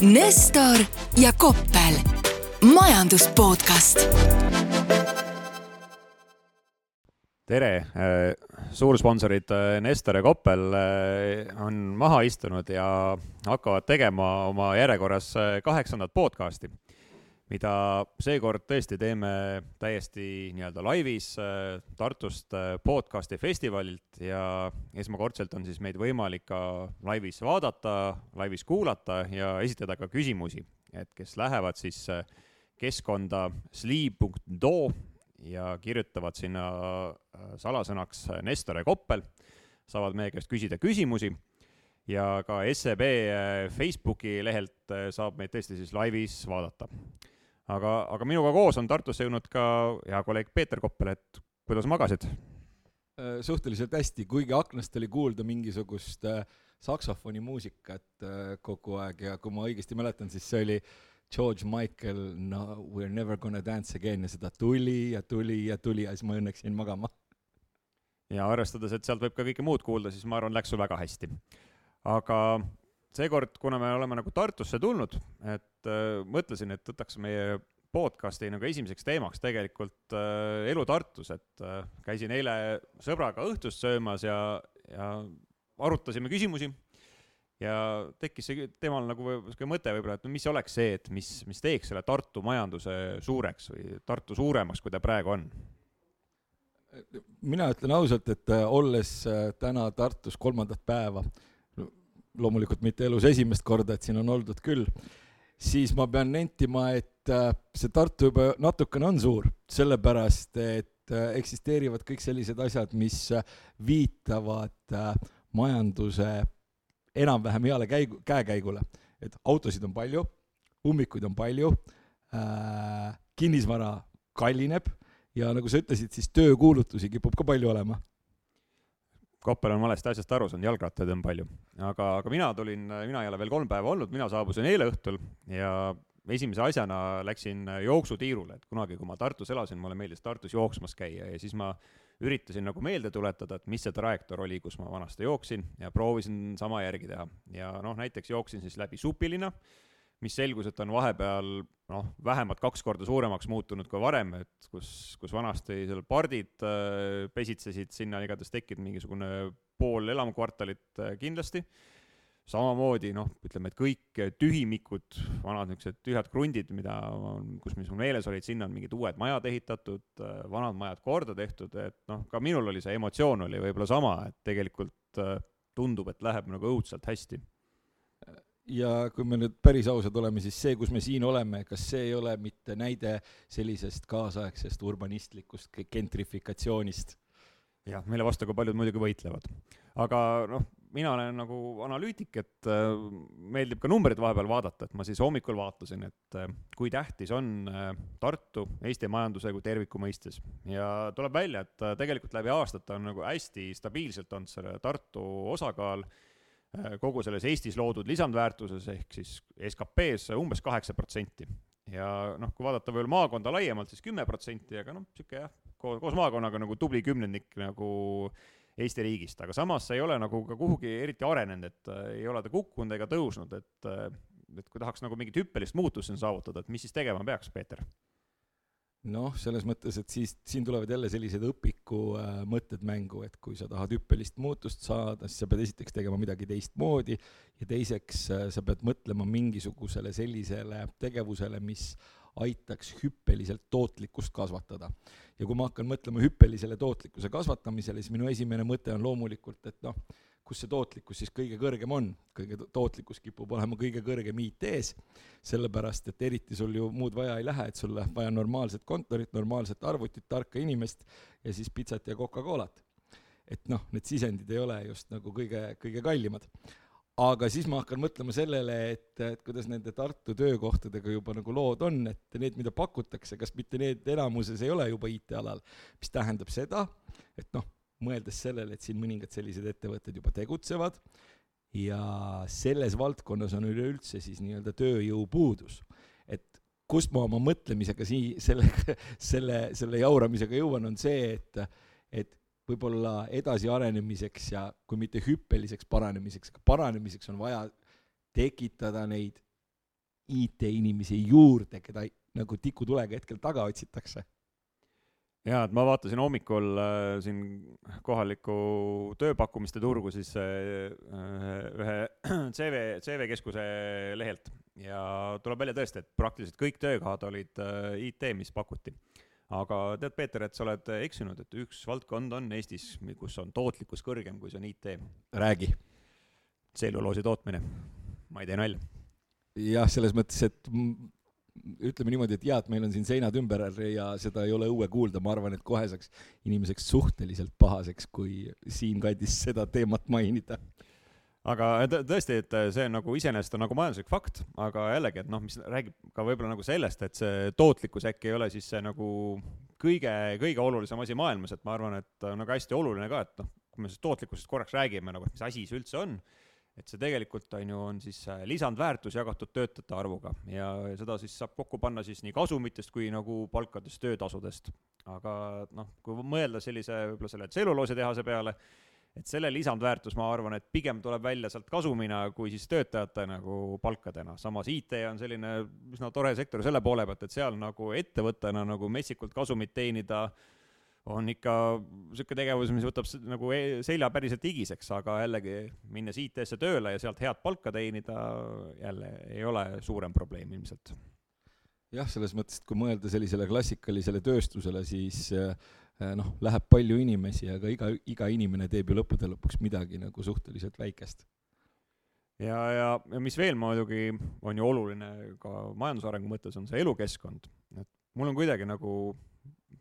Nestor ja Koppel, majandus podcast. tere, suursponsorid Nestor ja Koppel on maha istunud ja hakkavad tegema oma järjekorras kaheksandat podcasti mida seekord tõesti teeme täiesti nii-öelda laivis äh, Tartust äh, podcasti festivalilt ja esmakordselt on siis meid võimalik ka laivis vaadata, laivis kuulata ja esitada ka küsimusi, et kes lähevad siis äh, keskkonda sli.do ja kirjutavad sinna salasõnaks Nestor ja Koppel, saavad meie käest küsida küsimusi ja ka SEB Facebooki lehelt saab meid tõesti siis laivis vaadata aga, aga minuga koos on Tartusse jõudnud ka hea kolleeg Peeter Koppel, et kuidas magasid? Äh, suhteliselt hästi, kuigi aknast oli kuulda mingisugust äh, saksofonimuusikat äh, kogu aeg ja kui ma õigesti mäletan, siis see oli George Michael No we are never gonna dance again ja seda tuli ja tuli ja tuli ja siis ma õnneks jäin magama. ja arvestades, et sealt võib ka kõike muud kuulda, siis ma arvan, läks sul väga hästi. aga seekord, kuna me oleme nagu Tartusse tulnud, et äh, mõtlesin, et võtaks meie podcasti nagu esimeseks teemaks tegelikult äh, elu Tartus, et äh, käisin eile sõbraga õhtust söömas ja, ja arutasime küsimusi ja tekkis see temal nagu niisugune mõte võib-olla, et no mis oleks see, et mis, mis teeks selle Tartu majanduse suureks või Tartu suuremaks, kui ta praegu on? mina ütlen ausalt, et äh, olles äh, täna Tartus kolmandat päeva loomulikult mitte elus esimest korda, et siin on oldud küll, siis ma pean nentima, et äh, see Tartu juba natukene on suur, sellepärast et äh, eksisteerivad kõik sellised asjad, mis äh, viitavad majanduse enam-vähem heale käigu, käekäigule. et autosid on palju, ummikuid on palju äh,, kinnisvara kallineb ja nagu sa ütlesid, siis töökuulutusi kipub ka palju olema Koppel on valesti asjast aru saanud, jalgrattaid on palju. aga, aga mina tulin, mina ei ole veel kolm päeva olnud, mina saabusin eile õhtul ja esimese asjana läksin jooksutiirule, et kunagi, kui ma Tartus elasin, mulle meeldis Tartus jooksmas käia ja siis ma üritasin nagu meelde tuletada, et mis see trajektoor oli, kus ma vanasti jooksin ja proovisin sama järgi teha. ja noh, näiteks jooksin siis läbi Supilinna mis selgus, et on vahepeal noh, vähemalt kaks korda suuremaks muutunud kui varem, et kus, kus vanasti seal pardid äh, pesitsesid, sinna igatahes tekkinud mingisugune pool elamukvartalit äh, kindlasti. samamoodi noh, ütleme, et kõik tühimikud, vanad niisugused tühjad krundid, mida kus, mis mul meeles olid, sinna on mingid uued majad ehitatud äh,, vanad majad korda tehtud, et noh, ka minul oli see emotsioon oli võib-olla sama, et tegelikult äh, tundub, et läheb nagu õudselt hästi ja kui me nüüd päris ausad oleme, siis see, kus me siin oleme, kas see ei ole mitte näide sellisest kaasaegsest urbanistlikust gentrifikatsioonist? jah, mille vastu ka paljud muidugi võitlevad. aga noh, mina olen nagu analüütik, et äh, meeldib ka numbreid vahepeal vaadata, et ma siis hommikul vaatasin, et äh, kui tähtis on äh, Tartu Eesti majanduse kui terviku mõistes. ja tuleb välja, et tegelikult läbi aastate on nagu hästi stabiilselt olnud selle Tartu osakaal kogu selles Eestis loodud lisandväärtuses ehk siis SKP-s umbes kaheksa protsenti. ja noh, kui vaadata veel maakonda laiemalt, siis kümme protsenti, aga noh, niisugune jah, koos, koos maakonnaga nagu tubli kümnendik nagu Eesti riigist, aga samas see ei ole nagu ka kuhugi eriti arenenud, et äh, ei ole ta kukkunud ega tõusnud, et äh, et kui tahaks nagu mingit hüppelist muutust siin saavutada, et mis siis tegema peaks, Peeter? Noh, selles mõttes, et siis siin tulevad jälle sellised õpiku äh, mõtted mängu, et kui sa tahad hüppelist muutust saada, siis sa pead esiteks tegema midagi teistmoodi ja teiseks äh, sa pead mõtlema mingisugusele sellisele tegevusele, mis aitaks hüppeliselt tootlikkust kasvatada. ja kui ma hakkan mõtlema hüppelisele tootlikkuse kasvatamisele, siis minu esimene mõte on loomulikult, et noh, kus see tootlikkus siis kõige kõrgem on, kõige tootlikkus kipub olema kõige kõrgem IT-s, sellepärast et eriti sul ju muud vaja ei lähe, et sul läheb vaja normaalset kontorit, normaalset arvutit, tarka inimest ja siis pitsat ja Coca-Colat. et noh, need sisendid ei ole just nagu kõige, kõige kallimad. aga siis ma hakkan mõtlema sellele, et, et kuidas nende Tartu töökohtadega juba nagu lood on, et need, mida pakutakse, kas mitte need enamuses ei ole juba IT-alal, mis tähendab seda, et noh, mõeldes sellele, et siin mõningad sellised ettevõtted juba tegutsevad ja selles valdkonnas on üleüldse siis nii-öelda tööjõupuudus. et kust ma oma mõtlemisega sii-, selle, selle, selle jauramisega jõuan, on see, et, et võib-olla edasiarenemiseks ja kui mitte hüppeliseks paranemiseks, aga paranemiseks on vaja tekitada neid IT-inimesi juurde, keda nagu tikutulega hetkel taga otsitakse jaa, et ma vaatasin hommikul äh, siin kohalikku tööpakkumiste turgu siis äh, ühe CV, CV keskuse lehelt ja tuleb välja tõesti, et praktiliselt kõik töökohad olid äh, IT, mis pakuti. aga tead, Peeter, et sa oled eksinud, et üks valdkond on Eestis, kus on tootlikkus kõrgem, kui see on IT. räägi. tselluloosi tootmine, ma ei tee nalja. jah, selles mõttes, et ütleme niimoodi, et jaa, et meil on siin seinad ümber ja seda ei ole õue kuulda, ma arvan, et kohe saaks inimeseks suhteliselt pahaseks, kui siinkandis seda teemat mainida. aga tõesti, et see on nagu iseenesest on nagu majanduslik fakt, aga jällegi, et noh, mis räägib ka võib-olla nagu sellest, et see tootlikkus äkki ei ole siis see nagu kõige, kõige olulisem asi maailmas, et ma arvan, et on nagu hästi oluline ka, et noh, kui me sellest tootlikkusest korraks räägime nagu, et mis asi see üldse on et see tegelikult on ju, on siis äh, lisandväärtus jagatud töötajate arvuga ja seda siis saab kokku panna siis nii kasumitest kui nagu palkadest, töötasudest. aga noh, kui mõelda sellise võib-olla selle tselluloositehase peale, et selle lisandväärtus, ma arvan, et pigem tuleb välja sealt kasumina kui siis töötajate nagu palkadena. samas IT on selline üsna tore sektor selle poole pealt, et seal nagu ettevõttena nagu metsikult kasumit teenida äh, on ikka niisugune tegevus, mis võtab nagu e-, selja päriselt higiseks, aga jällegi minnes IT-sse tööle ja sealt head palka teenida jälle ei ole suurem probleem ilmselt. jah, selles mõttes, et kui mõelda sellisele klassikalisele tööstusele, siis äh, noh, läheb palju inimesi, aga iga, iga inimene teeb ju lõppude lõpuks midagi nagu suhteliselt väikest. ja, ja, ja mis veel muidugi on ju oluline ka majandusarengu mõttes, on see elukeskkond. et mul on kuidagi nagu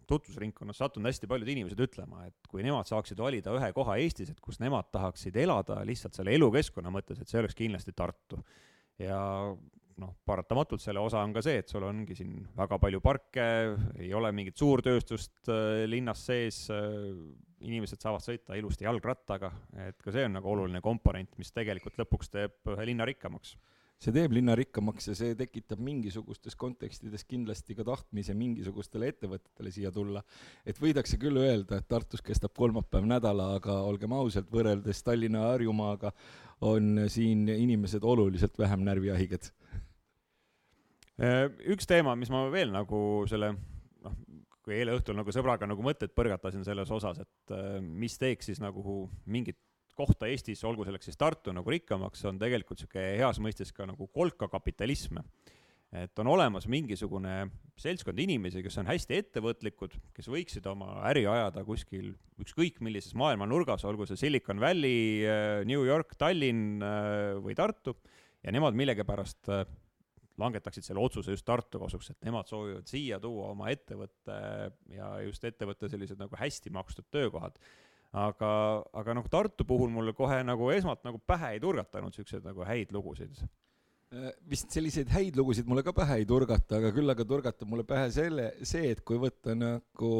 tutvusringkonnas sattunud hästi paljud inimesed ütlema, et kui nemad saaksid valida ühe koha Eestis, et kus nemad tahaksid elada lihtsalt selle elukeskkonna mõttes, et see oleks kindlasti Tartu. ja noh, paratamatult selle osa on ka see, et sul ongi siin väga palju parke, ei ole mingit suurtööstust äh, linnas sees äh,, inimesed saavad sõita ilusti jalgrattaga, et ka see on nagu oluline komponent, mis tegelikult lõpuks teeb ühe linna rikkamaks see teeb linna rikkamaks ja see tekitab mingisugustes kontekstides kindlasti ka tahtmise mingisugustele ettevõtetele siia tulla. et võidakse küll öelda, et Tartus kestab kolmapäev nädala, aga olgem ausad, võrreldes Tallinna ja Harjumaaga on siin inimesed oluliselt vähem närvihaiged. Äh, üks teema, mis ma veel nagu selle noh, kui eile õhtul nagu sõbraga nagu mõtteid põrgatasin selles osas, et äh, mis teeks siis nagu mingit kohta Eestis, olgu selleks siis Tartu nagu rikkamaks, on tegelikult niisugune heas mõistes ka nagu kolkakapitalism. et on olemas mingisugune seltskond inimesi, kes on hästi ettevõtlikud, kes võiksid oma äri ajada kuskil ükskõik millises maailma nurgas, olgu see Silicon Valley, äh, New York, Tallinn äh, või Tartu, ja nemad millegipärast äh, langetaksid selle otsuse just Tartu kasuks, et nemad soovivad siia tuua oma ettevõtte ja just ettevõtte sellised nagu hästi makstud töökohad aga, aga noh, Tartu puhul mulle kohe nagu esmalt nagu pähe ei turgatanud niisuguseid nagu häid lugusid. Äh, vist selliseid häid lugusid mulle ka pähe ei turgata, aga küll aga turgatab mulle pähe selle, see, et kui võtta nagu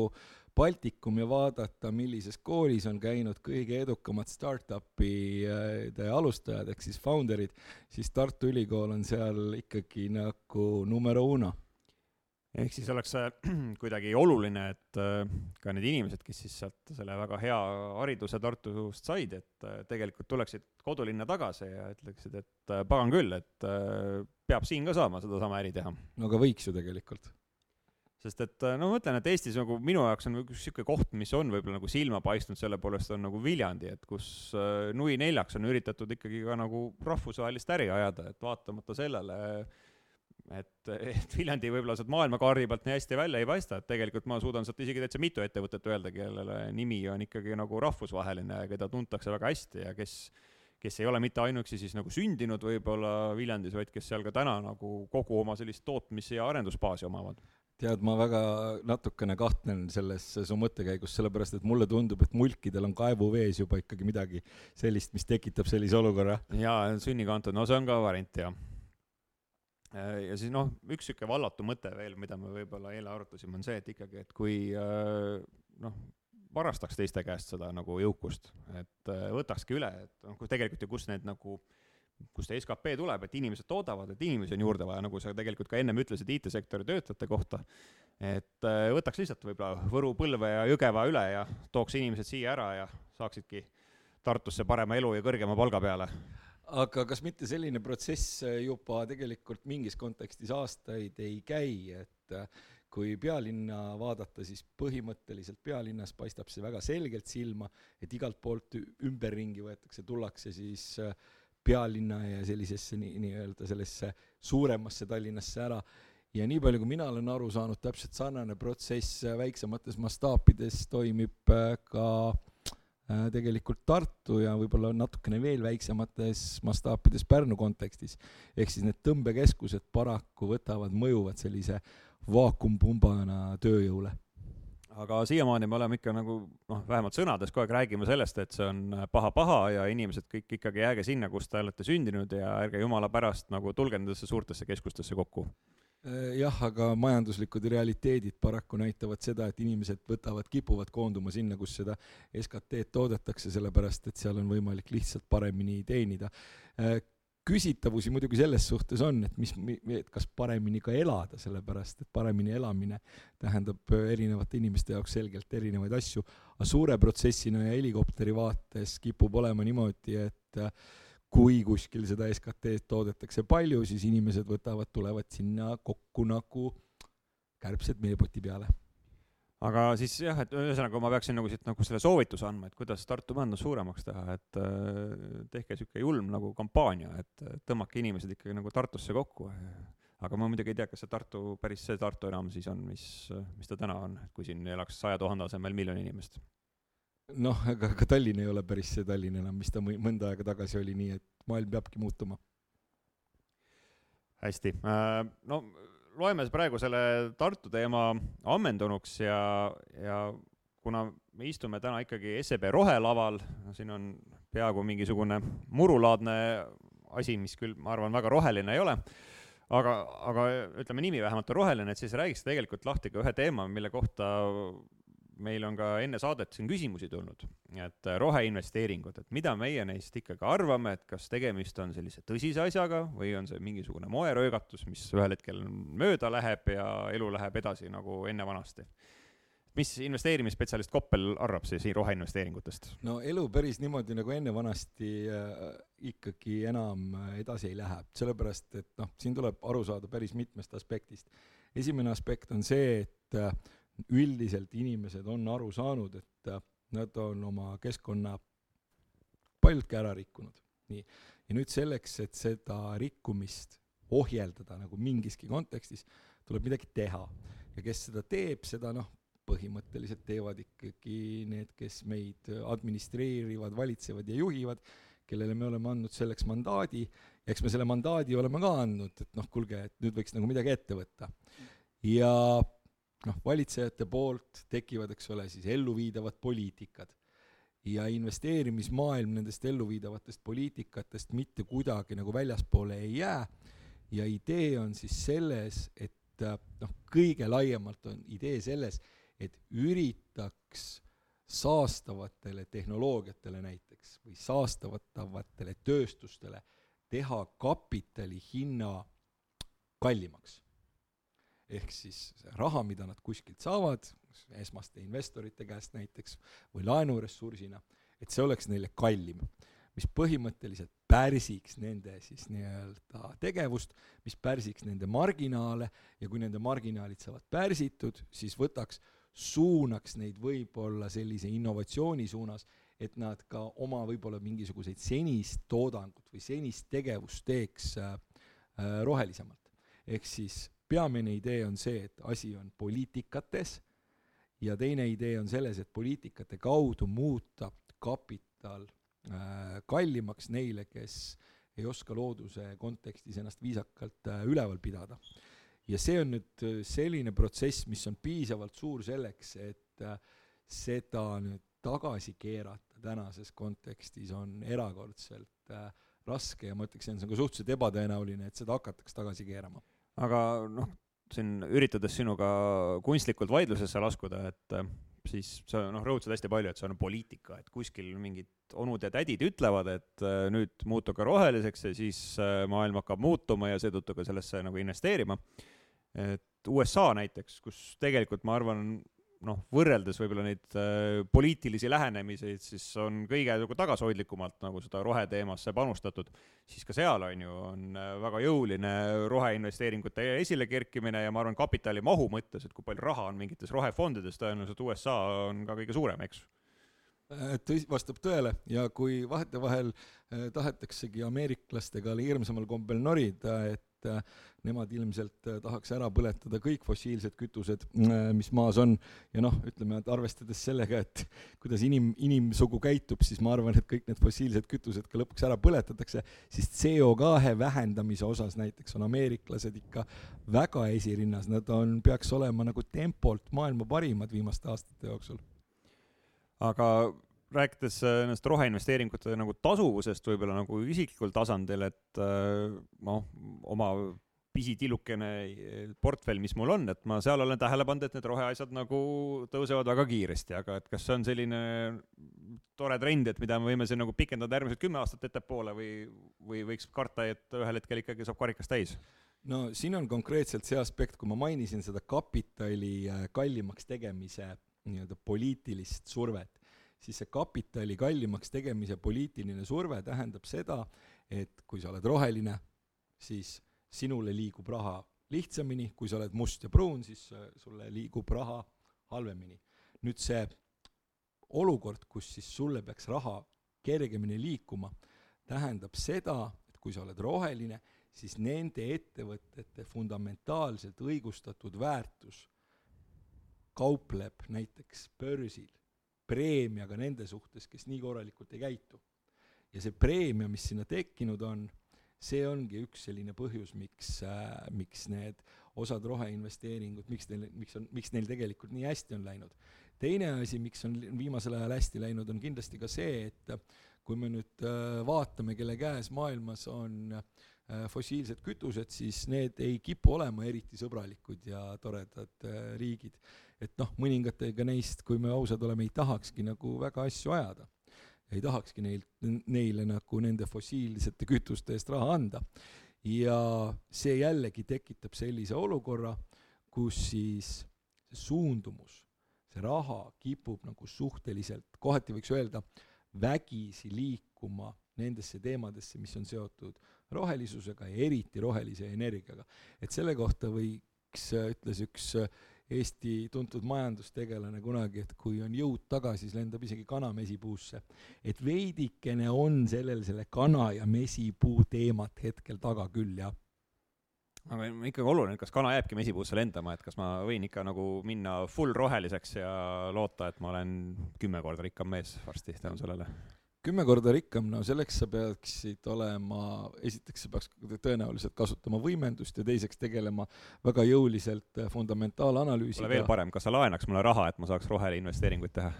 Baltikum ja vaadata, millises koolis on käinud kõige edukamad startup'ide alustajad ehk siis founder'id, siis Tartu Ülikool on seal ikkagi nagu numero uno ehk siis oleks kuidagi oluline, et äh, ka need inimesed, kes siis sealt selle väga hea hariduse Tartust said, et äh, tegelikult tuleksid kodulinna tagasi ja ütleksid, et äh, pagan küll, et peab siin ka saama sedasama äri teha. no aga võiks ju tegelikult. sest et no ma mõtlen, et Eestis nagu minu jaoks on üks niisugune koht, mis on võib-olla nagu silma paistnud, selle poolest on nagu Viljandi, et kus nui neljaks on üritatud ikkagi ka nagu rahvusvahelist äri ajada, et vaatamata sellele äh, et, et Viljandi võib-olla sealt maailmakaardi pealt nii hästi välja ei paista, et tegelikult ma suudan sealt isegi täitsa mitu ettevõtet öelda, kellele nimi on ikkagi nagu rahvusvaheline ja keda tuntakse väga hästi ja kes, kes ei ole mitte ainuüksi siis nagu sündinud võib-olla Viljandis, vaid kes seal ka täna nagu kogu oma sellist tootmis- ja arendusbaasi omavad tead, ma väga natukene kahtlen selles su mõttekäigus, sellepärast et mulle tundub, et mulkidel on kaevuvees juba ikkagi midagi sellist, mis tekitab sellise olukorra. jaa, sünnikaantud, no see on ka variant, jah ja siis noh, üks niisugune vallatu mõte veel, mida me võib-olla eile arutasime, on see, et ikkagi, et kui äh, noh, varastaks teiste käest seda nagu jõukust, et äh, võtakski üle, et noh, tegelikult ju kus need nagu, kust see skp tuleb, et inimesed toodavad, et inimesi on juurde vaja, nagu sa tegelikult ka ennem ütlesid IT-sektori töötajate kohta, et võtaks lihtsalt võib-olla Võru, Põlve ja Jõgeva üle ja tooks inimesed siia ära ja saaksidki Tartusse parema elu ja kõrgema palga peale aga kas mitte selline protsess juba tegelikult mingis kontekstis aastaid ei käi, et äh, kui pealinna vaadata, siis põhimõtteliselt pealinnas paistab see väga selgelt silma, et igalt poolt ümberringi võetakse, tullakse siis äh, pealinna ja sellisesse nii, nii-öelda sellesse suuremasse Tallinnasse ära. Ja nii palju, kui mina olen aru saanud, täpselt sarnane protsess väiksemates mastaapides toimib ka Äh, tegelikult Tartu ja võib-olla natukene veel väiksemates mastaapides Pärnu kontekstis. ehk siis need tõmbekeskused paraku võtavad, mõjuvad sellise vaakumpumbana tööjõule. aga siiamaani me oleme ikka nagu noh, vähemalt sõnades kogu aeg räägime sellest, et see on paha-paha ja inimesed kõik ikkagi jääge sinna, kus te olete sündinud ja ärge jumala pärast nagu tulge nendesse suurtesse keskustesse kokku jah, aga majanduslikud realiteedid paraku näitavad seda, et inimesed võtavad, kipuvad koonduma sinna, kus seda SKT-d toodetakse, sellepärast et seal on võimalik lihtsalt paremini teenida. Äh, küsitavusi muidugi selles suhtes on, et mis, et kas paremini ka elada, sellepärast et paremini elamine tähendab erinevate inimeste jaoks selgelt erinevaid asju, aga suure protsessina ja helikopteri vaates kipub olema niimoodi, et äh, kui kuskil seda SKT-d toodetakse palju, siis inimesed võtavad, tulevad sinna kokku nagu kärbsed meepoti peale. aga siis jah, et ühesõnaga ma peaksin nagu siit nagu selle soovituse andma, et kuidas Tartu majandus suuremaks teha, et äh, tehke niisugune julm nagu kampaania, et tõmmake inimesed ikkagi nagu Tartusse kokku. aga ma muidugi ei tea, kas see Tartu, päris see Tartu enam siis on, mis, mis ta täna on, kui siin elaks saja tuhande asemel miljon inimest noh, aga ka Tallinn ei ole päris see Tallinn enam, mis ta mõnda aega tagasi oli, nii et maailm peabki muutuma. hästi, äh, no loeme praegu selle Tartu teema ammendunuks ja, ja kuna me istume täna ikkagi SEB rohelaval, siin on peaaegu mingisugune murulaadne asi, mis küll, ma arvan, väga roheline ei ole, aga, aga ütleme, nimi vähemalt on roheline, et siis räägiks tegelikult lahti ka ühe teema, mille kohta meil on ka enne saadet siin küsimusi tulnud, et äh, roheinvesteeringud, et mida meie neist ikkagi arvame, et kas tegemist on sellise tõsise asjaga või on see mingisugune moeröögatus, mis ühel hetkel mööda läheb ja elu läheb edasi nagu enne vanasti mis investeerimisspetsialist Koppel arvab siis roheinvesteeringutest? no elu päris niimoodi nagu enne vanasti äh, ikkagi enam edasi ei lähe, sellepärast et noh, siin tuleb aru saada päris mitmest aspektist. esimene aspekt on see, et äh, üldiselt inimesed on aru saanud, et äh, nad on oma keskkonna paljudki ära rikkunud. nii, ja nüüd selleks, et seda rikkumist ohjeldada nagu mingiski kontekstis, tuleb midagi teha. ja kes seda teeb, seda noh, põhimõtteliselt teevad ikkagi need, kes meid administreerivad, valitsevad ja juhivad, kellele me oleme andnud selleks mandaadi, eks me selle mandaadi oleme ka andnud, et noh, kuulge, et nüüd võiks nagu midagi ette võtta. ja noh, valitsejate poolt tekivad, eks ole, siis elluviidavad poliitikad. ja investeerimismaailm nendest elluviidavatest poliitikatest mitte kuidagi nagu väljaspoole ei jää ja idee on siis selles, et noh, kõige laiemalt on idee selles, et üritaks saastavatele tehnoloogiatele näiteks või saastatavatele tööstustele teha kapitali hinna kallimaks ehk siis raha, mida nad kuskilt saavad, esmaste investorite käest näiteks, või laenuressursina, et see oleks neile kallim, mis põhimõtteliselt pärsiks nende siis nii-öelda tegevust, mis pärsiks nende marginaale ja kui nende marginaalid saavad pärsitud, siis võtaks, suunaks neid võib-olla sellise innovatsiooni suunas, et nad ka oma võib-olla mingisuguseid senist toodangut või senist tegevust teeks äh, äh rohelisemalt. ehk siis peamine idee on see, et asi on poliitikates ja teine idee on selles, et poliitikate kaudu muuta kapital äh, kallimaks neile, kes ei oska looduse kontekstis ennast viisakalt äh, üleval pidada. ja see on nüüd äh, selline protsess, mis on piisavalt suur selleks, et äh, seda nüüd tagasi keerata tänases kontekstis on erakordselt äh, raske ja ma ütleks, et see on ka suhteliselt ebatõenäoline, et seda hakatakse tagasi keerama aga noh, siin üritades sinuga kunstlikult vaidlusesse laskuda, et äh, siis sa noh, rõhutasid hästi palju, et see on poliitika, et kuskil mingid onud ja tädid ütlevad, et äh, nüüd muutuge roheliseks ja siis äh, maailm hakkab muutuma ja seetõttu ka sellesse nagu investeerima. et USA näiteks, kus tegelikult ma arvan, noh, võrreldes võib-olla neid äh, poliitilisi lähenemisi, siis on kõige nagu tagasihoidlikumalt nagu seda roheteemasse panustatud, siis ka seal on ju, on äh, väga jõuline roheinvesteeringute esilekerkimine ja ma arvan, kapitali mahu mõttes, et kui palju raha on mingites rohefondides, tõenäoliselt USA on ka kõige suurem, eks. Äh, tõsi, vastab tõele ja kui vahetevahel äh, tahetaksegi ameeriklastega hirmsamal kombel norida, et äh, nemad ilmselt tahaks ära põletada kõik fossiilsed kütused, mis maas on, ja noh, ütleme, et arvestades sellega, et kuidas inim, inimsugu käitub, siis ma arvan, et kõik need fossiilsed kütused ka lõpuks ära põletatakse, siis CO2 vähendamise osas näiteks on ameeriklased ikka väga esirinnas, nad on, peaks olema nagu tempolt maailma parimad viimaste aastate jooksul. Aga rääkides äh, nendest roheinvesteeringute nagu tasuvusest võib-olla nagu isiklikul tasandil, et äh, noh, oma pisitillukene äh, portfell, mis mul on, et ma seal olen tähele pannud, et need roheasjad nagu tõusevad väga kiiresti, aga et kas see on selline tore trend, et mida me võime siin nagu pikendada järgmised kümme aastat ettepoole või, või võiks karta, et ühel hetkel ikkagi saab karikas täis? no siin on konkreetselt see aspekt, kui ma mainisin seda kapitali kallimaks tegemise nii-öelda poliitilist survet, siis see kapitali kallimaks tegemise poliitiline surve tähendab seda, et kui sa oled roheline, siis sinule liigub raha lihtsamini, kui sa oled must ja pruun, siis sulle liigub raha halvemini. nüüd see olukord, kus siis sulle peaks raha kergemini liikuma, tähendab seda, et kui sa oled roheline, siis nende ettevõtete fundamentaalselt õigustatud väärtus kaupleb näiteks börsil preemiaga nende suhtes, kes nii korralikult ei käitu. ja see preemia, mis sinna tekkinud on, see ongi üks selline põhjus, miks äh,, miks need osad roheinvesteeringud, miks neil, miks on, miks neil tegelikult nii hästi on läinud. teine asi, miks on viimasel ajal hästi läinud, on kindlasti ka see, et kui me nüüd äh, vaatame, kelle käes maailmas on äh, fossiilsed kütused, siis need ei kipu olema eriti sõbralikud ja toredad äh, riigid et noh, mõningatega neist, kui me ausad oleme, ei tahakski nagu väga asju ajada. ei tahakski neilt, neile nagu nende fossiilsete kütuste eest raha anda. ja see jällegi tekitab sellise olukorra, kus siis see suundumus, see raha kipub nagu suhteliselt, kohati võiks öelda, vägisi liikuma nendesse teemadesse, mis on seotud rohelisusega ja eriti rohelise energiaga. et selle kohta võiks, ütles üks Eesti tuntud majandustegelane kunagi, et kui on jõud taga, siis lendab isegi kana mesipuusse. et veidikene on sellel selle kana ja mesipuu teemat hetkel taga küll, jah aga ikkagi oluline, kas kana jääbki mesipuusse lendama, et kas ma võin ikka nagu minna full roheliseks ja loota, et ma olen kümme korda rikkam mees varsti tänu sellele? kümme korda rikkam, no selleks sa peaksid olema, esiteks sa peaks tõenäoliselt kasutama võimendust ja teiseks tegelema väga jõuliselt fundamentaalanalüüsiga. veel parem, kas sa laenaks mulle raha, et ma saaks roheinvesteeringuid teha?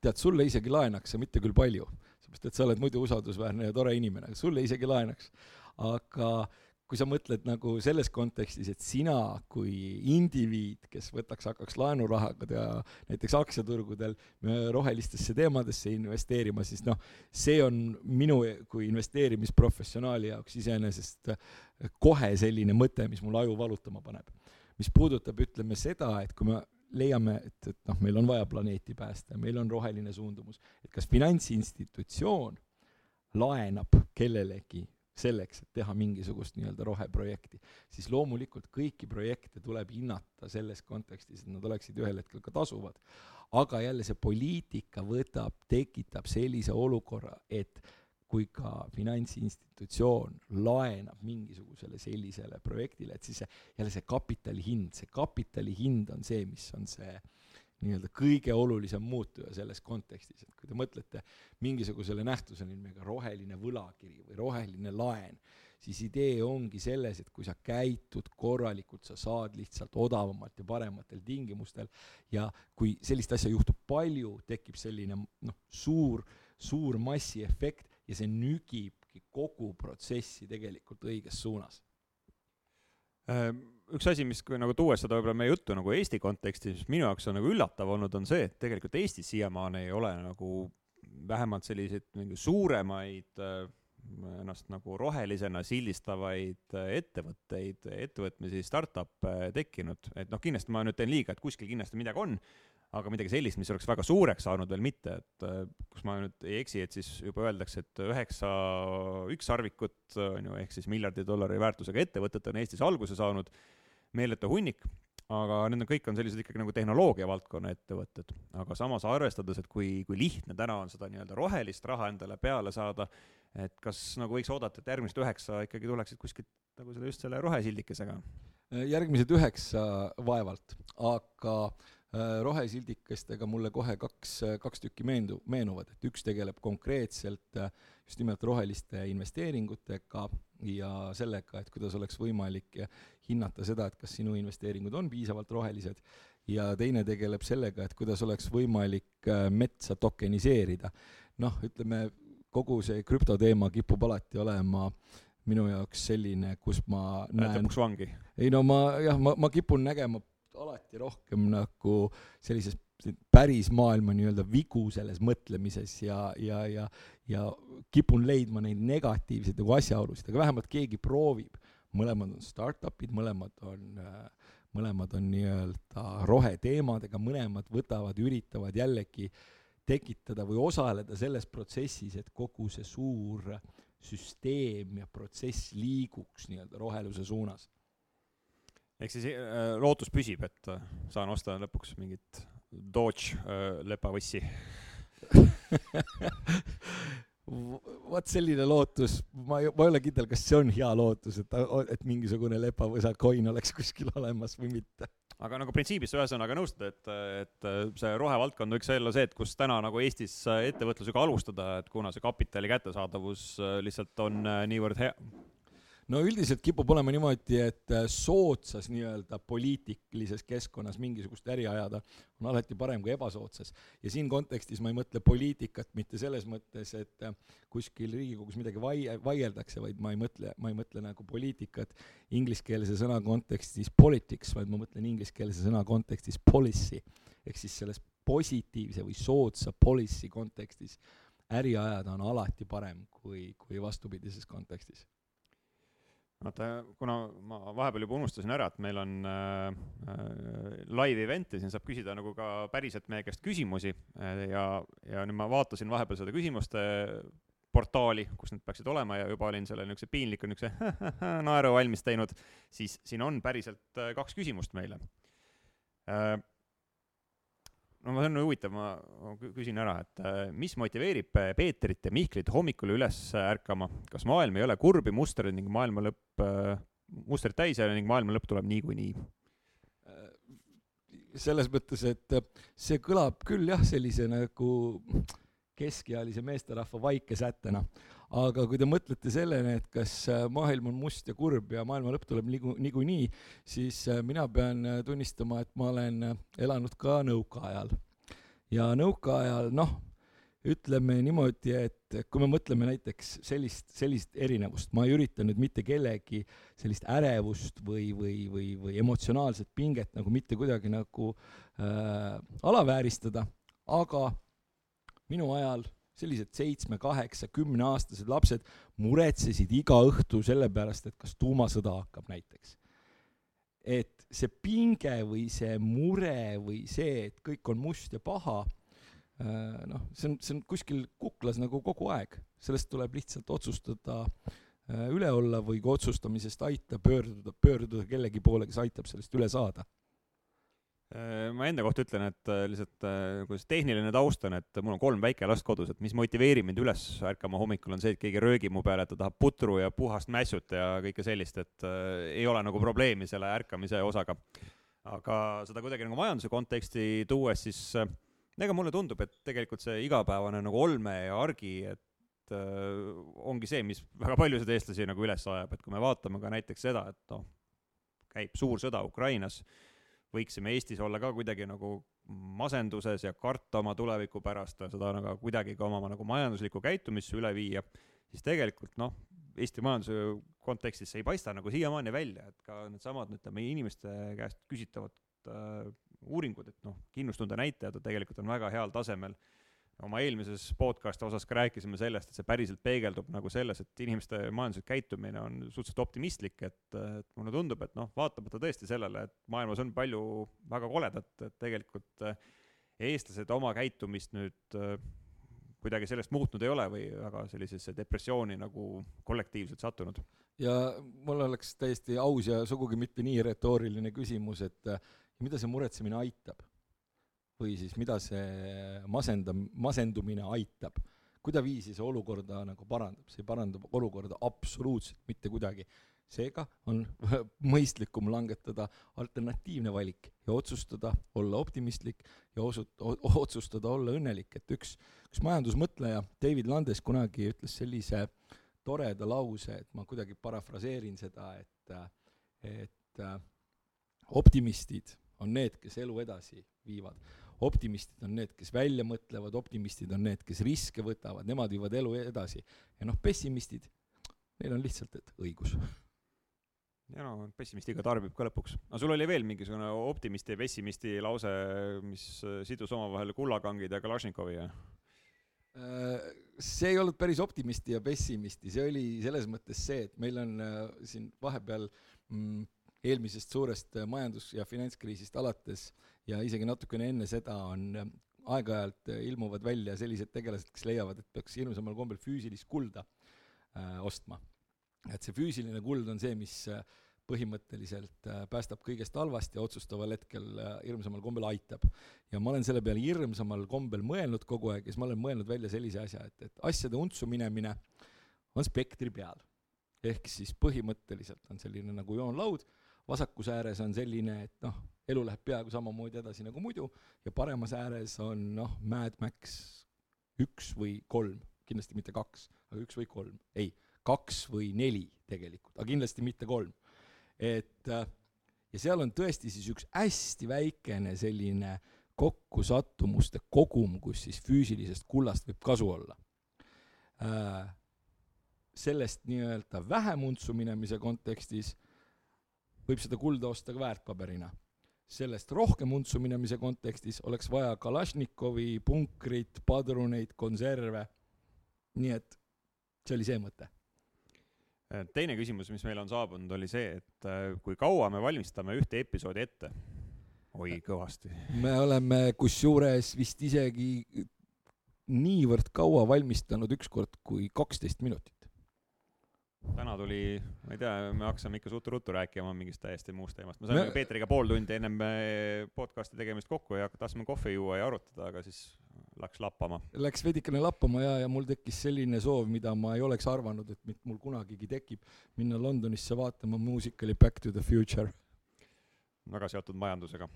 tead, sulle isegi laenaks, mitte küll palju, seepärast et sa oled muidu usaldusväärne ja tore inimene, sulle isegi laenaks. aga äh, kui sa mõtled nagu selles kontekstis, et sina kui indiviid, kes võtaks, hakkaks laenurahaga ja näiteks aktsiaturgudel rohelistesse teemadesse investeerima, siis noh, see on minu kui investeerimisprofessionaali jaoks iseenesest kohe selline mõte, mis mul aju valutama paneb. mis puudutab, ütleme seda, et kui me leiame, et, et noh, meil on vaja planeeti päästa, meil on roheline suundumus, et kas finantsinstitutsioon laenab kellelegi selleks, et teha mingisugust nii-öelda roheprojekti, siis loomulikult kõiki projekte tuleb hinnata selles kontekstis, et nad oleksid ühel hetkel ka tasuvad. aga jälle see poliitika võtab, tekitab sellise olukorra, et kui ka finantsinstitutsioon laenab mingisugusele sellisele projektile, et siis see, jälle see kapitali hind, see kapitali hind on see, mis on see äh, nii-öelda kõige olulisem muutuja selles kontekstis, et kui te mõtlete mingisugusele nähtusele nimega roheline võlakiri või roheline laen, siis idee ongi selles, et kui sa käitud korralikult, sa saad lihtsalt odavamalt ja parematel tingimustel ja kui sellist asja juhtub palju, tekib selline noh, suur, suur massiefekt ja see nügibki kogu protsessi tegelikult õiges suunas. Ehm, üks asi, mis kui nagu tuues seda võib-olla meie juttu nagu Eesti kontekstis, mis minu jaoks on nagu üllatav olnud, on see, et tegelikult Eestis siiamaani ei ole nagu vähemalt selliseid mingi suuremaid äh, ennast nagu rohelisena sildistavaid ettevõtteid, ettevõtmisi, startup'e tekkinud, et noh, kindlasti ma nüüd teen liiga, et kuskil kindlasti midagi on, aga midagi sellist, mis oleks väga suureks saanud veel mitte, et kus ma nüüd ei eksi, et siis juba öeldakse, et üheksa ükssarvikut, on ju, ehk siis miljardi dollari väärtusega ettevõtet on Eestis alguse saanud, meeletu hunnik aga need on, kõik on sellised ikkagi nagu tehnoloogia valdkonna ettevõtted. aga samas arvestades, et kui, kui lihtne täna on seda nii-öelda rohelist raha endale peale saada, et kas nagu võiks oodata, et järgmised üheksa ikkagi tuleksid kuskilt nagu selle, just selle rohesildikesega? järgmised üheksa vaevalt, aga äh, rohesildikestega mulle kohe kaks, kaks tükki meendu-, meenuvad, et üks tegeleb konkreetselt äh, just nimelt roheliste investeeringutega ja sellega, et kuidas oleks võimalik hinnata seda, et kas sinu investeeringud on piisavalt rohelised, ja teine tegeleb sellega, et kuidas oleks võimalik äh, metsa tokeniseerida. noh, ütleme, kogu see krüptoteema kipub alati olema minu jaoks selline, kus ma näen lõpuks vangi? ei no ma jah, ma, ma kipun nägema alati rohkem nagu sellises päris maailma nii-öelda vigu selles mõtlemises ja, ja, ja, ja kipun leidma neid negatiivseid nagu asjaolusid, aga vähemalt keegi proovib. mõlemad on startup'id, mõlemad on, mõlemad on nii-öelda roheteemadega, mõlemad võtavad, üritavad jällegi tekitada või osaleda selles protsessis, et kogu see suur süsteem ja protsess liiguks nii-öelda roheluse suunas ehk siis äh, lootus püsib, et äh, saan osta lõpuks mingit Dodge äh, lepavõssi. Vot selline lootus, ma ei, ma ei ole kindel, kas see on hea lootus, et, et mingisugune lepavõsa coin oleks kuskil olemas või mitte. aga nagu printsiibis ühesõnaga nõustud, et, et see rohevaldkond võiks olla see, et kus täna nagu Eestis ettevõtlusega alustada, et kuna see kapitali kättesaadavus lihtsalt on niivõrd hea, no üldiselt kipub olema niimoodi, et äh, soodsas nii-öelda poliitilises keskkonnas mingisugust äri ajada on alati parem kui ebasoodsas. ja siin kontekstis ma ei mõtle poliitikat mitte selles mõttes, et äh, kuskil Riigikogus midagi vai-, vaieldakse, vaid ma ei mõtle, ma ei mõtle nagu poliitikat ingliskeelse sõna kontekstis politics, vaid ma mõtlen ingliskeelse sõna kontekstis policy. ehk siis selles positiivse või soodsa policy kontekstis äri ajada on alati parem kui, kui vastupidises kontekstis vaata, kuna ma vahepeal juba unustasin ära, et meil on äh, äh, live event ja siin saab küsida nagu ka päriselt meie käest küsimusi äh, ja, ja nüüd ma vaatasin vahepeal seda küsimuste portaali, kus need peaksid olema ja juba olin selle niisuguse piinliku niisuguse naeru valmis teinud, siis siin on päriselt äh, kaks küsimust meile. Äh, no see on huvitav, ma küsin ära, et äh, mis motiveerib äh, Peetrit ja Mihklit hommikul üles ärkama, kas maailm ei ole kurbi mustreid ning maailma lõpp, äh, mustrid täis ja ning maailma lõpp tuleb niikuinii? selles mõttes, et see kõlab küll jah, sellise nagu keskealise meesterahva vaikesättena, aga kui te mõtlete sellele, et kas maailm on must ja kurb ja maailma lõpp tuleb niigu-, niikuinii, siis mina pean tunnistama, et ma olen elanud ka nõukaajal ja nõukaajal noh, ütleme niimoodi, et kui me mõtleme näiteks sellist, sellist erinevust, ma ei ürita nüüd mitte kellegi sellist ärevust või, või, või, või emotsionaalset pinget nagu mitte kuidagi nagu äh, alavääristada, aga minu ajal sellised seitsme, kaheksa, kümneaastased lapsed muretsesid iga õhtu selle pärast, et kas tuumasõda hakkab näiteks. et see pinge või see mure või see, et kõik on must ja paha, äh, noh, see on, see on kuskil kuklas nagu kogu aeg, sellest tuleb lihtsalt otsustada äh, üle olla või kui otsustamisest aitab, pöörduda, pöörduda kellegi poole, kes aitab sellest üle saada ma enda kohta ütlen, et äh, lihtsalt äh, kuidas tehniline taust on, et mul on kolm väikelast kodus, et mis motiveerib mind üles ärkama hommikul, on see, et keegi röögib mu peale, et ta tahab putru ja puhast mässut ja kõike sellist, et äh, ei ole nagu probleemi selle ärkamise osaga. aga seda kuidagi nagu majanduse konteksti tuues, siis äh, ega mulle tundub, et tegelikult see igapäevane nagu olme ja argi, et äh, ongi see, mis väga paljusid eestlasi nagu üles ajab, et kui me vaatame ka näiteks seda, et noh, käib suur sõda Ukrainas äh,, võiksime Eestis olla ka kuidagi nagu masenduses ja karta oma tuleviku pärast ja seda nagu kuidagi ka oma nagu majanduslikku käitumisse üle viia, siis tegelikult noh, Eesti majanduse kontekstis see ei paista nagu siiamaani välja, et ka needsamad, ütleme, inimeste käest küsitavad äh, uuringud, et noh, kindlustunde näitajad tegelikult on väga heal tasemel. Oma eelmises podcast'i osas ka rääkisime sellest, et see päriselt peegeldub nagu selles, et inimeste majanduslik käitumine on suhteliselt optimistlik, et, et mulle tundub, et noh, vaatamata tõesti sellele, et maailmas on palju väga koledat, et tegelikult äh, eestlased oma käitumist nüüd äh, kuidagi sellest muutnud ei ole või väga sellisesse depressiooni nagu kollektiivselt sattunud. ja mul oleks täiesti aus ja sugugi mitte nii retooriline küsimus, et äh, mida see muretsemine aitab või siis mida see masendam-, masendumine aitab, kuidaviisi see olukorda nagu parandab, see ei paranda olukorda absoluutselt mitte kuidagi. seega on mõistlikum langetada alternatiivne valik ja otsustada olla optimistlik ja osut-, otsustada olla õnnelik, et üks, üks majandusmõtleja, David Landes kunagi ütles sellise toreda lause, et ma kuidagi parafraseerin seda, et, et optimistid on need, kes elu edasi viivad optimistid on need, kes välja mõtlevad, optimistid on need, kes riske võtavad, nemad viivad elu edasi. ja noh, pessimistid, neil on lihtsalt, et õigus. ja no pessimistiga tarbib ka lõpuks. aga sul oli veel mingisugune optimisti ja pessimisti lause, mis sidus omavahel kullakangid ja Kalašnikovi, jah? Äh, see ei olnud päris optimisti ja pessimisti, see oli selles mõttes see, et meil on äh, siin vahepeal mm, eelmisest suurest äh, majandus- ja finantskriisist alates ja isegi natukene enne seda on äh, aeg-ajalt äh, ilmuvad välja sellised tegelased, kes leiavad, et peaks hirmsamal kombel füüsilist kulda äh, ostma. et see füüsiline kuld on see, mis põhimõtteliselt päästab kõigest halvast ja otsustaval hetkel hirmsamal kombel aitab. ja ma olen selle peale hirmsamal kombel mõelnud kogu aeg ja siis ma olen mõelnud välja sellise asja, et, et asjade untsu minemine on spektri peal. ehk siis põhimõtteliselt on selline nagu joonlaud, vasakus ääres on selline, et noh, elu läheb peaaegu samamoodi edasi nagu muidu ja paremas ääres on noh, Mad Max üks või kolm, kindlasti mitte kaks, aga üks või kolm, ei, kaks või neli tegelikult, aga kindlasti mitte kolm. et äh, ja seal on tõesti siis üks hästi väikene selline kokkusattumuste kogum, kus siis füüsilisest kullast võib kasu olla äh,. sellest nii-öelda vähem untsu minemise kontekstis võib seda kulda osta ka väärtpaberina sellest rohkem untsu minemise kontekstis oleks vaja Kalašnikovi, punkrit, padruneid, konserve. nii et see oli see mõte. Äh, teine küsimus, mis meile on saabunud, oli see, et äh, kui kaua me valmistame ühte episoodi ette? oi, kõvasti. me oleme kusjuures vist isegi niivõrd kaua valmistanud ükskord kui kaksteist minutit täna tuli, ma ei tea, me hakkasime ikka ruttu-ruttu rääkima mingist täiesti muust teemast. me saime me... Peetriga pool tundi ennem eh, podcast'i tegemist kokku ja tahtsime kohvi juua ja arutada, aga siis läks lappama. Läks veidikene lappama ja, ja mul tekkis selline soov, mida ma ei oleks arvanud, et mul kunagigi tekib, minna Londonisse vaatama muusikali Back to the Future. väga seotud majandusega.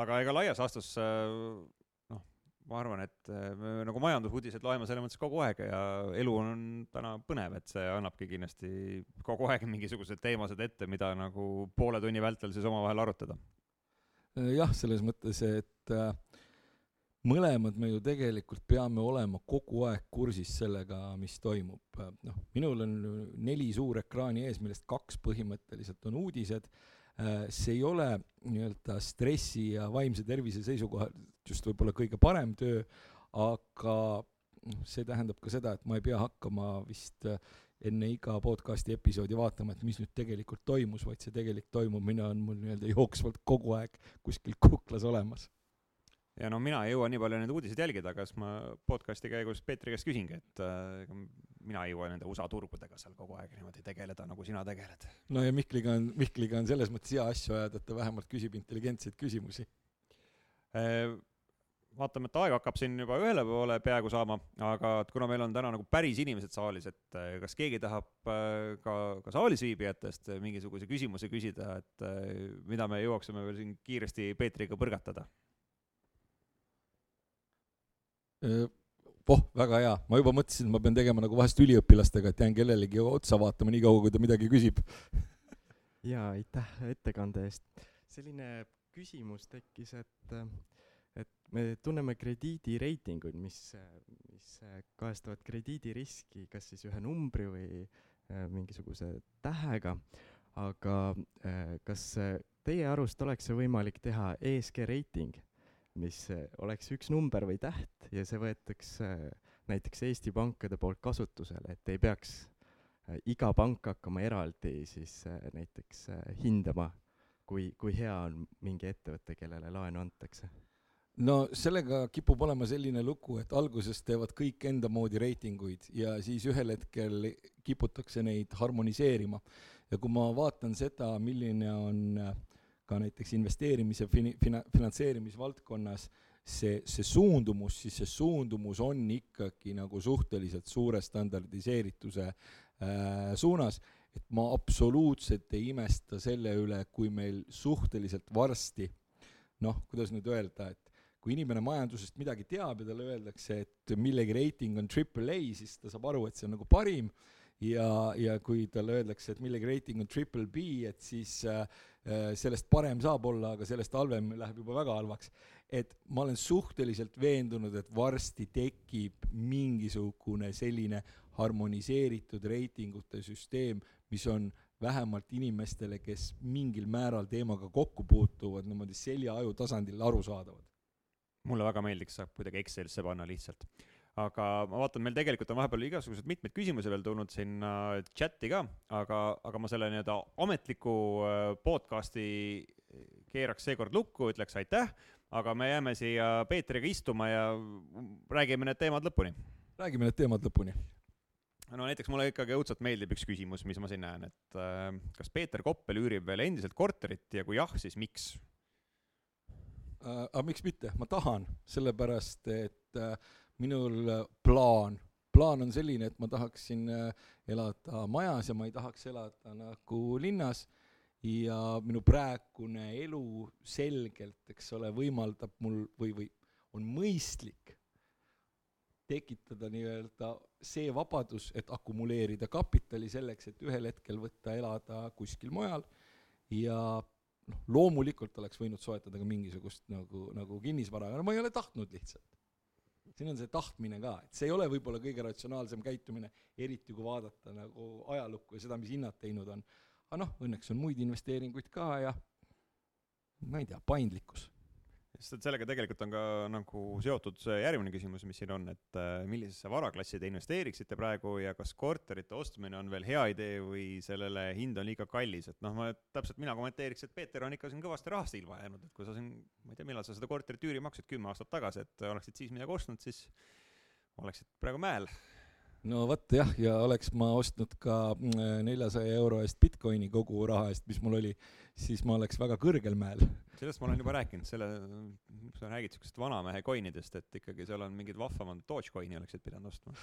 aga ega laias laastus äh, ma arvan, et äh, me nagu majandusuudiseid loeme selles mõttes kogu aeg ja elu on täna põnev, et see annabki kindlasti kogu aeg mingisugused teemased ette, mida nagu poole tunni vältel siis omavahel arutada. Jah, selles mõttes, et äh, mõlemad me ju tegelikult peame olema kogu aeg kursis sellega, mis toimub. noh, minul on neli suurekraani ees, millest kaks põhimõtteliselt on uudised see ei ole nii-öelda stressi ja vaimse tervise seisukohalt just võib-olla kõige parem töö, aga noh, see tähendab ka seda, et ma ei pea hakkama vist äh, enne iga podcasti episoodi vaatama, et mis nüüd tegelikult toimus, vaid see tegelik toimumine on mul nii-öelda jooksvalt kogu aeg kuskil kuklas olemas. Ja no mina ei jõua nii palju neid uudiseid jälgida, kas ma podcast'i käigus Peetri käest küsingi, et äh, mina ei jõua nende USA turgudega seal kogu aeg niimoodi tegeleda, nagu sina tegeled. no ja Mihkliga on, Mihkliga on selles mõttes hea asju ajada, et ta vähemalt küsib intelligentseid küsimusi äh, vaatame, et aeg hakkab siin juba ühele poole peaaegu saama, aga et kuna meil on täna nagu päris inimesed saalis, et äh, kas keegi tahab äh, ka, ka saalis viibijatest mingisuguse küsimuse küsida, et mida me jõuaksime veel siin kiiresti Peetriga põrgatada? Voh, väga hea, ma juba mõtlesin, et ma pean tegema nagu vahest üliõpilastega, et jään kellelegi otsa vaatama nii kaua, kui ta midagi küsib. jaa, aitäh ettekande eest. selline küsimus tekkis, et, et me tunneme krediidireitinguid, mis, mis kajastavad krediidiriski kas siis ühe numbri või äh, mingisuguse tähega, aga äh, kas teie arust oleks see võimalik teha ESG reiting mis äh, oleks üks number või täht ja see võetakse äh, näiteks Eesti pankade poolt kasutusele, et ei peaks äh, iga pank hakkama eraldi siis näiteks hindama, kui, kui hea on mingi ettevõte, kellele laenu antakse no sellega kipub olema selline lugu, et alguses teevad kõik enda moodi reitinguid ja siis ühel hetkel kiputakse neid harmoniseerima. ja kui ma vaatan seda, milline on äh, ka näiteks investeerimise fini-, fina-, finantseerimisvaldkonnas see, see suundumus, siis see suundumus on ikkagi nagu suhteliselt suure standardiseerituse äh, suunas, et ma absoluutselt ei imesta selle üle, kui meil suhteliselt varsti noh, kuidas nüüd öelda, et kui inimene majandusest midagi teab ja talle öeldakse, et millegi reiting on triple A, siis ta saab aru, et see on nagu parim, ja, ja kui talle öeldakse, et millegi reiting on triple B, et siis äh, sellest parem saab olla, aga sellest halvem läheb juba väga halvaks. et ma olen suhteliselt veendunud, et varsti tekib mingisugune selline harmoniseeritud reitingute süsteem, mis on vähemalt inimestele, kes mingil määral teemaga kokku puutuvad, niimoodi selja-aju tasandil arusaadavad mulle väga meeldiks, saab kuidagi Excelisse panna lihtsalt. Aga ma vaatan, meil tegelikult on vahepeal igasuguseid mitmeid küsimusi veel tulnud sinna chati ka, aga, aga ma selle nii-öelda ametliku äh, podcast'i keeraks seekord lukku, ütleks aitäh, aga me jääme siia Peetriga istuma ja räägime need teemad lõpuni. räägime need teemad lõpuni no näiteks mulle ikkagi õudselt meeldib üks küsimus, mis ma siin näen, et äh, kas Peeter Koppel üürib veel endiselt korterit ja kui jah, siis miks? äh,. aga miks mitte, ma tahan, sellepärast et äh, minul plaan, plaan on selline, et ma tahaksin äh, elada majas ja ma ei tahaks elada nagu linnas. Ja minu praegune elu selgelt, eks ole, võimaldab mul või, või on mõistlik tekitada nii-öelda see vabadus, et akumuleerida kapitali selleks, et ühel hetkel võtta elada kuskil mujal. Ja noh, loomulikult oleks võinud soetada ka mingisugust nagu, nagu kinnisvara, aga no ma ei ole tahtnud lihtsalt. Siin on see tahtmine ka, et see ei ole võib-olla kõige ratsionaalsem käitumine, eriti kui vaadata nagu ajalukku ja seda, mis hinnad teinud on. aga noh, õnneks on muid investeeringuid ka ja ma ei tea, paindlikkus sest et sellega tegelikult on ka nagu seotud see järgmine küsimus, mis siin on, et äh, millisesse varaklassi te investeeriksite praegu ja kas korterite ostmine on veel hea idee või sellele hind on liiga kallis, et noh, ma täpselt, mina kommenteeriks, et Peeter on ikka siin kõvasti rahast ilma jäänud, et kui sa siin, ma ei tea, millal sa seda korterit üüri maksid, kümme aastat tagasi, et oleksid siis midagi ostnud, siis oleksid praegu mäel no vot jah, ja oleks ma ostnud ka mm, neljasaja euro eest Bitcoini kogu raha eest, mis mul oli, siis ma oleks väga kõrgel mäel. sellest ma olen juba rääkinud, selle, sa räägid siuksest vanamehe coinidest, et ikkagi seal on mingid vahvamad Dogecoini oleksid pidanud ostma.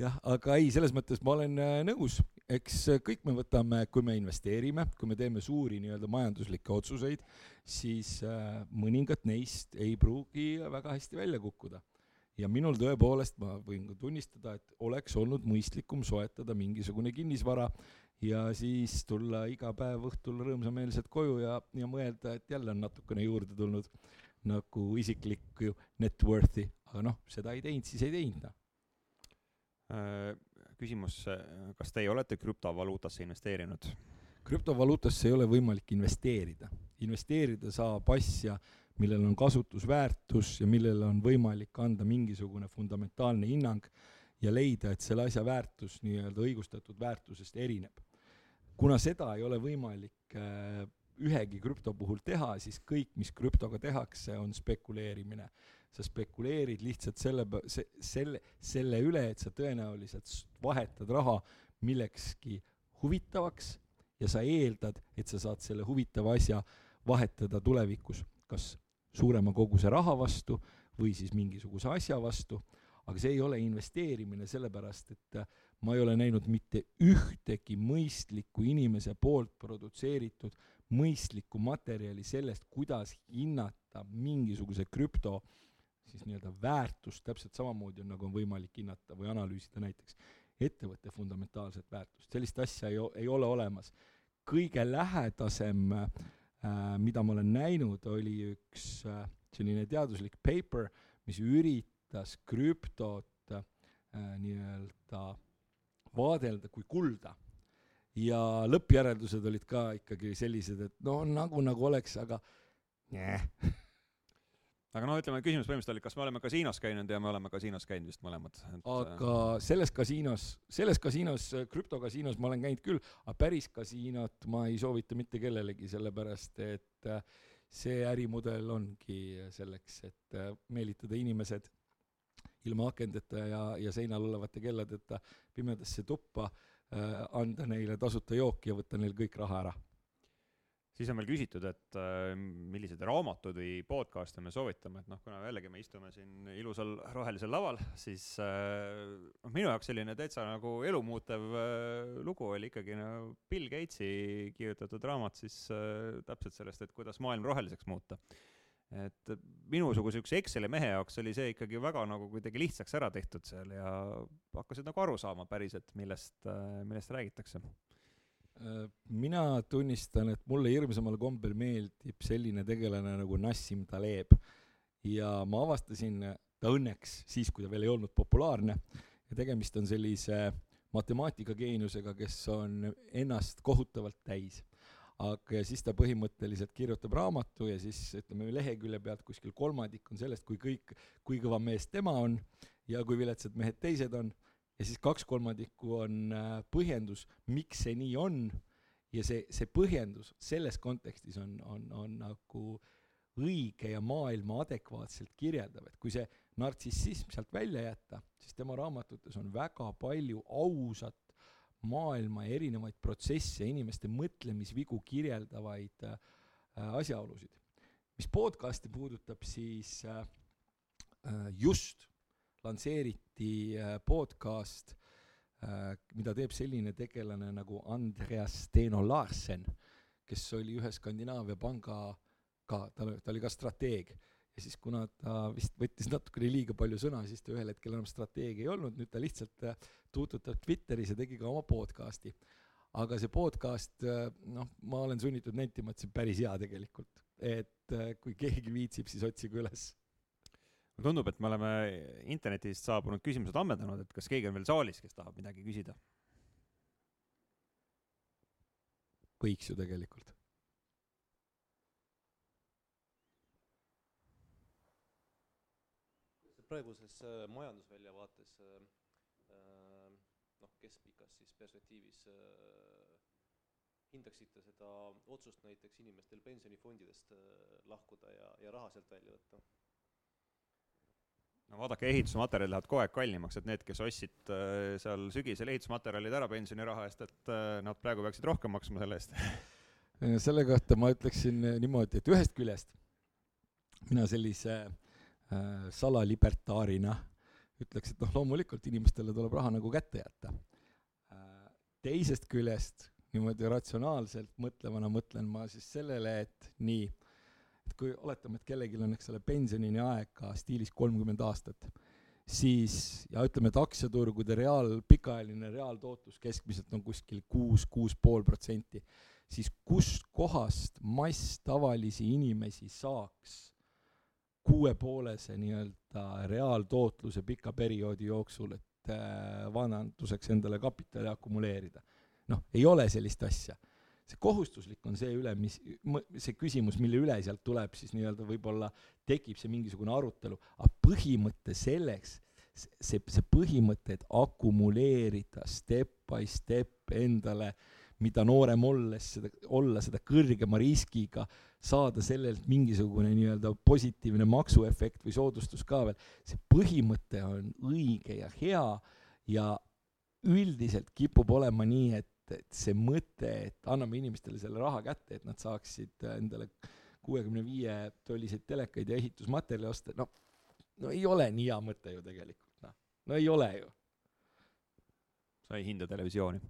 jah, aga ei, selles mõttes ma olen äh, nõus, eks kõik me võtame, kui me investeerime, kui me teeme suuri nii-öelda majanduslikke otsuseid, siis äh, mõningad neist ei pruugi väga hästi välja kukkuda ja minul tõepoolest, ma võin ka tunnistada, et oleks olnud mõistlikum soetada mingisugune kinnisvara ja siis tulla iga päev õhtul rõõmsameelselt koju ja, ja mõelda, et jälle on natukene juurde tulnud nagu isiklikku net worth'i, aga noh, seda ei teinud, siis ei teinud, noh. Äh, küsimus, kas teie olete krüptovaluutasse investeerinud? krüptovaluutasse ei ole võimalik investeerida. investeerida saab asja, millel on kasutusväärtus ja millele on võimalik anda mingisugune fundamentaalne hinnang ja leida, et selle asja väärtus nii-öelda õigustatud väärtusest erineb. kuna seda ei ole võimalik äh, ühegi krüpto puhul teha, siis kõik, mis krüptoga tehakse, on spekuleerimine. sa spekuleerid lihtsalt selle, selle, selle üle, et sa tõenäoliselt vahetad raha millekski huvitavaks ja sa eeldad, et sa saad selle huvitava asja vahetada tulevikus, kas suurema koguse raha vastu või siis mingisuguse asja vastu, aga see ei ole investeerimine, sellepärast et äh, ma ei ole näinud mitte ühtegi mõistlikku inimese poolt produtseeritud mõistlikku materjali sellest, kuidas hinnata mingisuguse krüpto siis nii-öelda väärtust, täpselt samamoodi on, nagu on võimalik hinnata või analüüsida näiteks ettevõtte fundamentaalset väärtust, sellist asja ei, ei ole olemas. kõige lähedasem äh, mida ma olen näinud, oli üks äh, selline teaduslik paper, mis üritas krüptot äh, nii-öelda vaadelda kui kulda. ja lõppjäreldused olid ka ikkagi sellised, et no nagu, nagu oleks, aga yeah. aga no ütleme, küsimus põhimõtteliselt oli, kas me oleme kasiinos käinud ja me oleme kasiinos käinud vist mõlemad. aga selles kasiinos, selles kasiinos, krüptokasiinos ma olen käinud küll, aga päris kasiinot ma ei soovita mitte kellelegi, sellepärast et äh, see ärimudel ongi selleks, et äh, meelitada inimesed ilma akendeta ja, ja seinal olevate kelladeta pimedasse tuppa, äh, anda neile tasuta jooki ja võtta neil kõik raha ära siis on meil küsitud, et äh, milliseid raamatuid või podcast'e me soovitame, et noh, kuna jällegi me istume siin ilusal rohelisel laval, siis noh, minu jaoks selline täitsa nagu elumuutev äh, lugu oli ikkagi no Bill Gatesi kirjutatud raamat siis täpselt sellest, et kuidas maailm roheliseks muuta. et minusuguse üks Exceli mehe jaoks oli see ikkagi väga nagu kuidagi lihtsaks ära tehtud seal ja hakkasid nagu aru saama päriselt, millest millest räägitakse mina tunnistan, et mulle hirmsamal kombel meeldib selline tegelane nagu Nassim Taleb. Ja ma avastasin ta õnneks siis, kui ta veel ei olnud populaarne. Ja tegemist on sellise matemaatikageenusega, kes on ennast kohutavalt täis. aga ja siis ta põhimõtteliselt kirjutab raamatu ja siis ütleme lehekülje pealt kuskil kolmandik on sellest, kui kõik, kui kõva mees tema on ja kui viletsad mehed teised on ja siis kaks kolmandikku on äh, põhjendus, miks see nii on, ja see, see põhjendus selles kontekstis on, on, on nagu õige ja maailma adekvaatselt kirjeldav, et kui see nartsissism sealt välja jätta, siis tema raamatutes on väga palju ausat maailma erinevaid protsesse, inimeste mõtlemisvigu kirjeldavaid äh, asjaolusid. mis podcasti puudutab, siis äh, äh just lansseeriti äh, podcast, äh, mida teeb selline tegelane nagu Andreas Steno Larsen, kes oli ühe Skandinaavia panga ka, ta, ta oli ka strateeg ja siis kuna ta vist võttis natukene liiga palju sõna, siis ta ühel hetkel enam strateeg ei olnud, nüüd ta lihtsalt äh, tuututab Twitteris ja tegi ka oma podcast'i. aga see podcast, noh, ma olen sunnitud nentima, et see on päris hea tegelikult. et kui keegi viitsib, siis otsige üles tundub, et me oleme internetist saabunud küsimused ammendanud, et kas keegi on veel saalis, kes tahab midagi küsida? võiks ju tegelikult. praeguses äh, majandusväljavaates äh, äh, noh, keskpikas siis perspektiivis hindaksite seda otsust näiteks inimestel pensionifondidest lahkuda ja, ja raha sealt välja võtta? No vaadake, ehitusmaterjalid lähevad kogu aeg kallimaks, et need, kes ostsid äh, seal sügisel ehitusmaterjalid ära pensioniraha eest, et äh, nad praegu peaksid rohkem maksma selle eest selle kohta ma ütleksin niimoodi, et ühest küljest mina sellise äh, salalibertaarina ütleks, et noh, loomulikult inimestele tuleb raha nagu kätte jätta äh,. teisest küljest niimoodi ratsionaalselt mõtlevana mõtlen ma siis sellele, et nii et kui oletame, et kellelgi on, eks ole, pensionini aega stiilis kolmkümmend aastat, siis ja ütleme, et aktsiaturgude reaal, pikaajaline reaaltootlus keskmiselt on kuskil kuus, kuus pool protsenti, siis kust kohast mass tavalisi inimesi saaks kuuepoolese nii-öelda reaaltootluse pika perioodi jooksul, et äh, vananduseks endale kapitali akumuleerida. noh, ei ole sellist asja see kohustuslik on see üle, mis, see küsimus, mille üle sealt tuleb siis nii-öelda võib-olla tekib see mingisugune arutelu, aga põhimõte selleks, see, see põhimõte, et akumuleerida step by step endale, mida noorem olles, seda, olla seda kõrgema riskiga, saada sellelt mingisugune nii-öelda positiivne maksuefekt või soodustus ka veel, see põhimõte on õige ja hea ja üldiselt kipub olema nii, et et see mõte, et anname inimestele selle raha kätte, et nad saaksid endale kuuekümne viie tolliseid telekaid ja ehitusmaterjali osta, noh, no ei ole nii hea mõte ju tegelikult, noh, no ei ole ju. sa ei hinda televisiooni.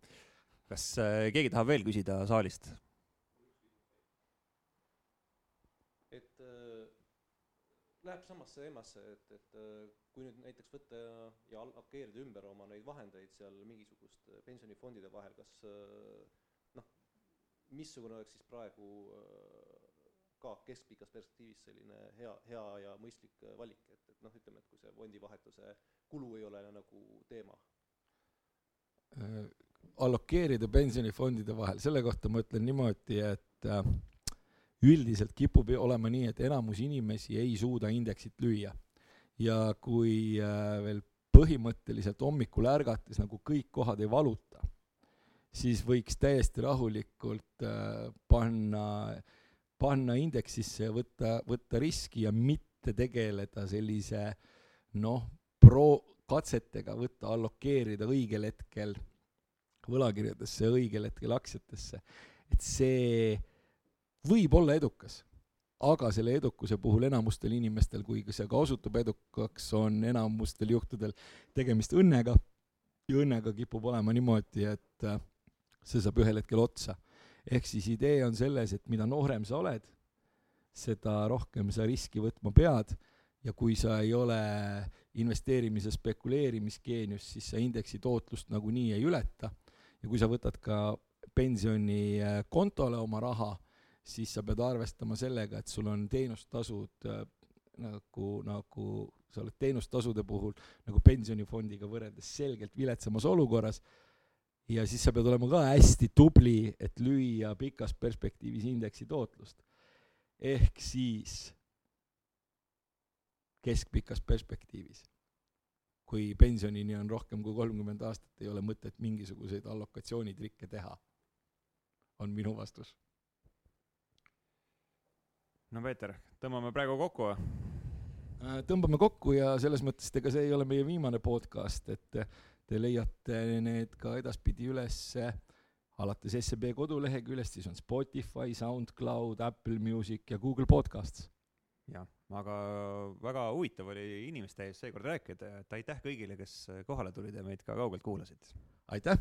kas äh, keegi tahab veel küsida saalist? et äh, läheb samasse teemasse, et, et äh, kui nüüd näiteks võtta ja, ja allokeerida ümber oma neid vahendeid seal mingisuguste pensionifondide vahel, kas äh, noh, missugune oleks siis praegu äh, ka keskpikas perspektiivis selline hea, hea ja mõistlik äh, valik, et, et noh, ütleme, et kui see fondivahetuse kulu ei ole nagu teema? Allokeerida pensionifondide vahel, selle kohta ma ütlen niimoodi, et üldiselt kipub olema nii, et enamus inimesi ei suuda indeksit lüüa. ja kui äh, veel põhimõtteliselt hommikul ärgates nagu kõik kohad ei valuta, siis võiks täiesti rahulikult äh, panna, panna indeksisse ja võtta, võtta riski ja mitte tegeleda sellise noh, pro-, katsetega võtta, allokeerida õigel hetkel võlakirjadesse, õigel hetkel aktsiatesse. et see võib olla edukas, aga selle edukuse puhul enamustel inimestel, kui see ka osutub edukaks, on enamustel juhtudel tegemist õnnega. Ja õnnega kipub olema niimoodi, et äh, see saab ühel hetkel otsa. ehk siis idee on selles, et mida noorem sa oled, seda rohkem sa riski võtma pead. Ja kui sa ei ole investeerimise spekuleerimisgeenius, siis sa indeksi tootlust nagunii ei ületa. Ja kui sa võtad ka pensionikontole oma raha, siis sa pead arvestama sellega, et sul on teenustasud äh, nagu, nagu sa oled teenustasude puhul nagu pensionifondiga võrreldes selgelt viletsamas olukorras ja siis sa pead olema ka hästi tubli, et lüüa pikas perspektiivis indeksi tootlust. ehk siis keskpikas perspektiivis. kui pensionini on rohkem kui kolmkümmend aastat, ei ole mõtet mingisuguseid allokatsioonitrikke teha, on minu vastus no Peeter, tõmbame praegu kokku või? Äh, tõmbame kokku ja selles mõttes, et ega see ei ole meie viimane podcast, et te leiate need ka edaspidi üles alates SEB koduleheküljest, siis on Spotify, SoundCloud, Apple Music ja Google Podcasts. jah, aga väga huvitav oli inimeste ees seekord rääkida, et aitäh kõigile, kes kohale tulid ja meid ka kaugelt kuulasid. aitäh!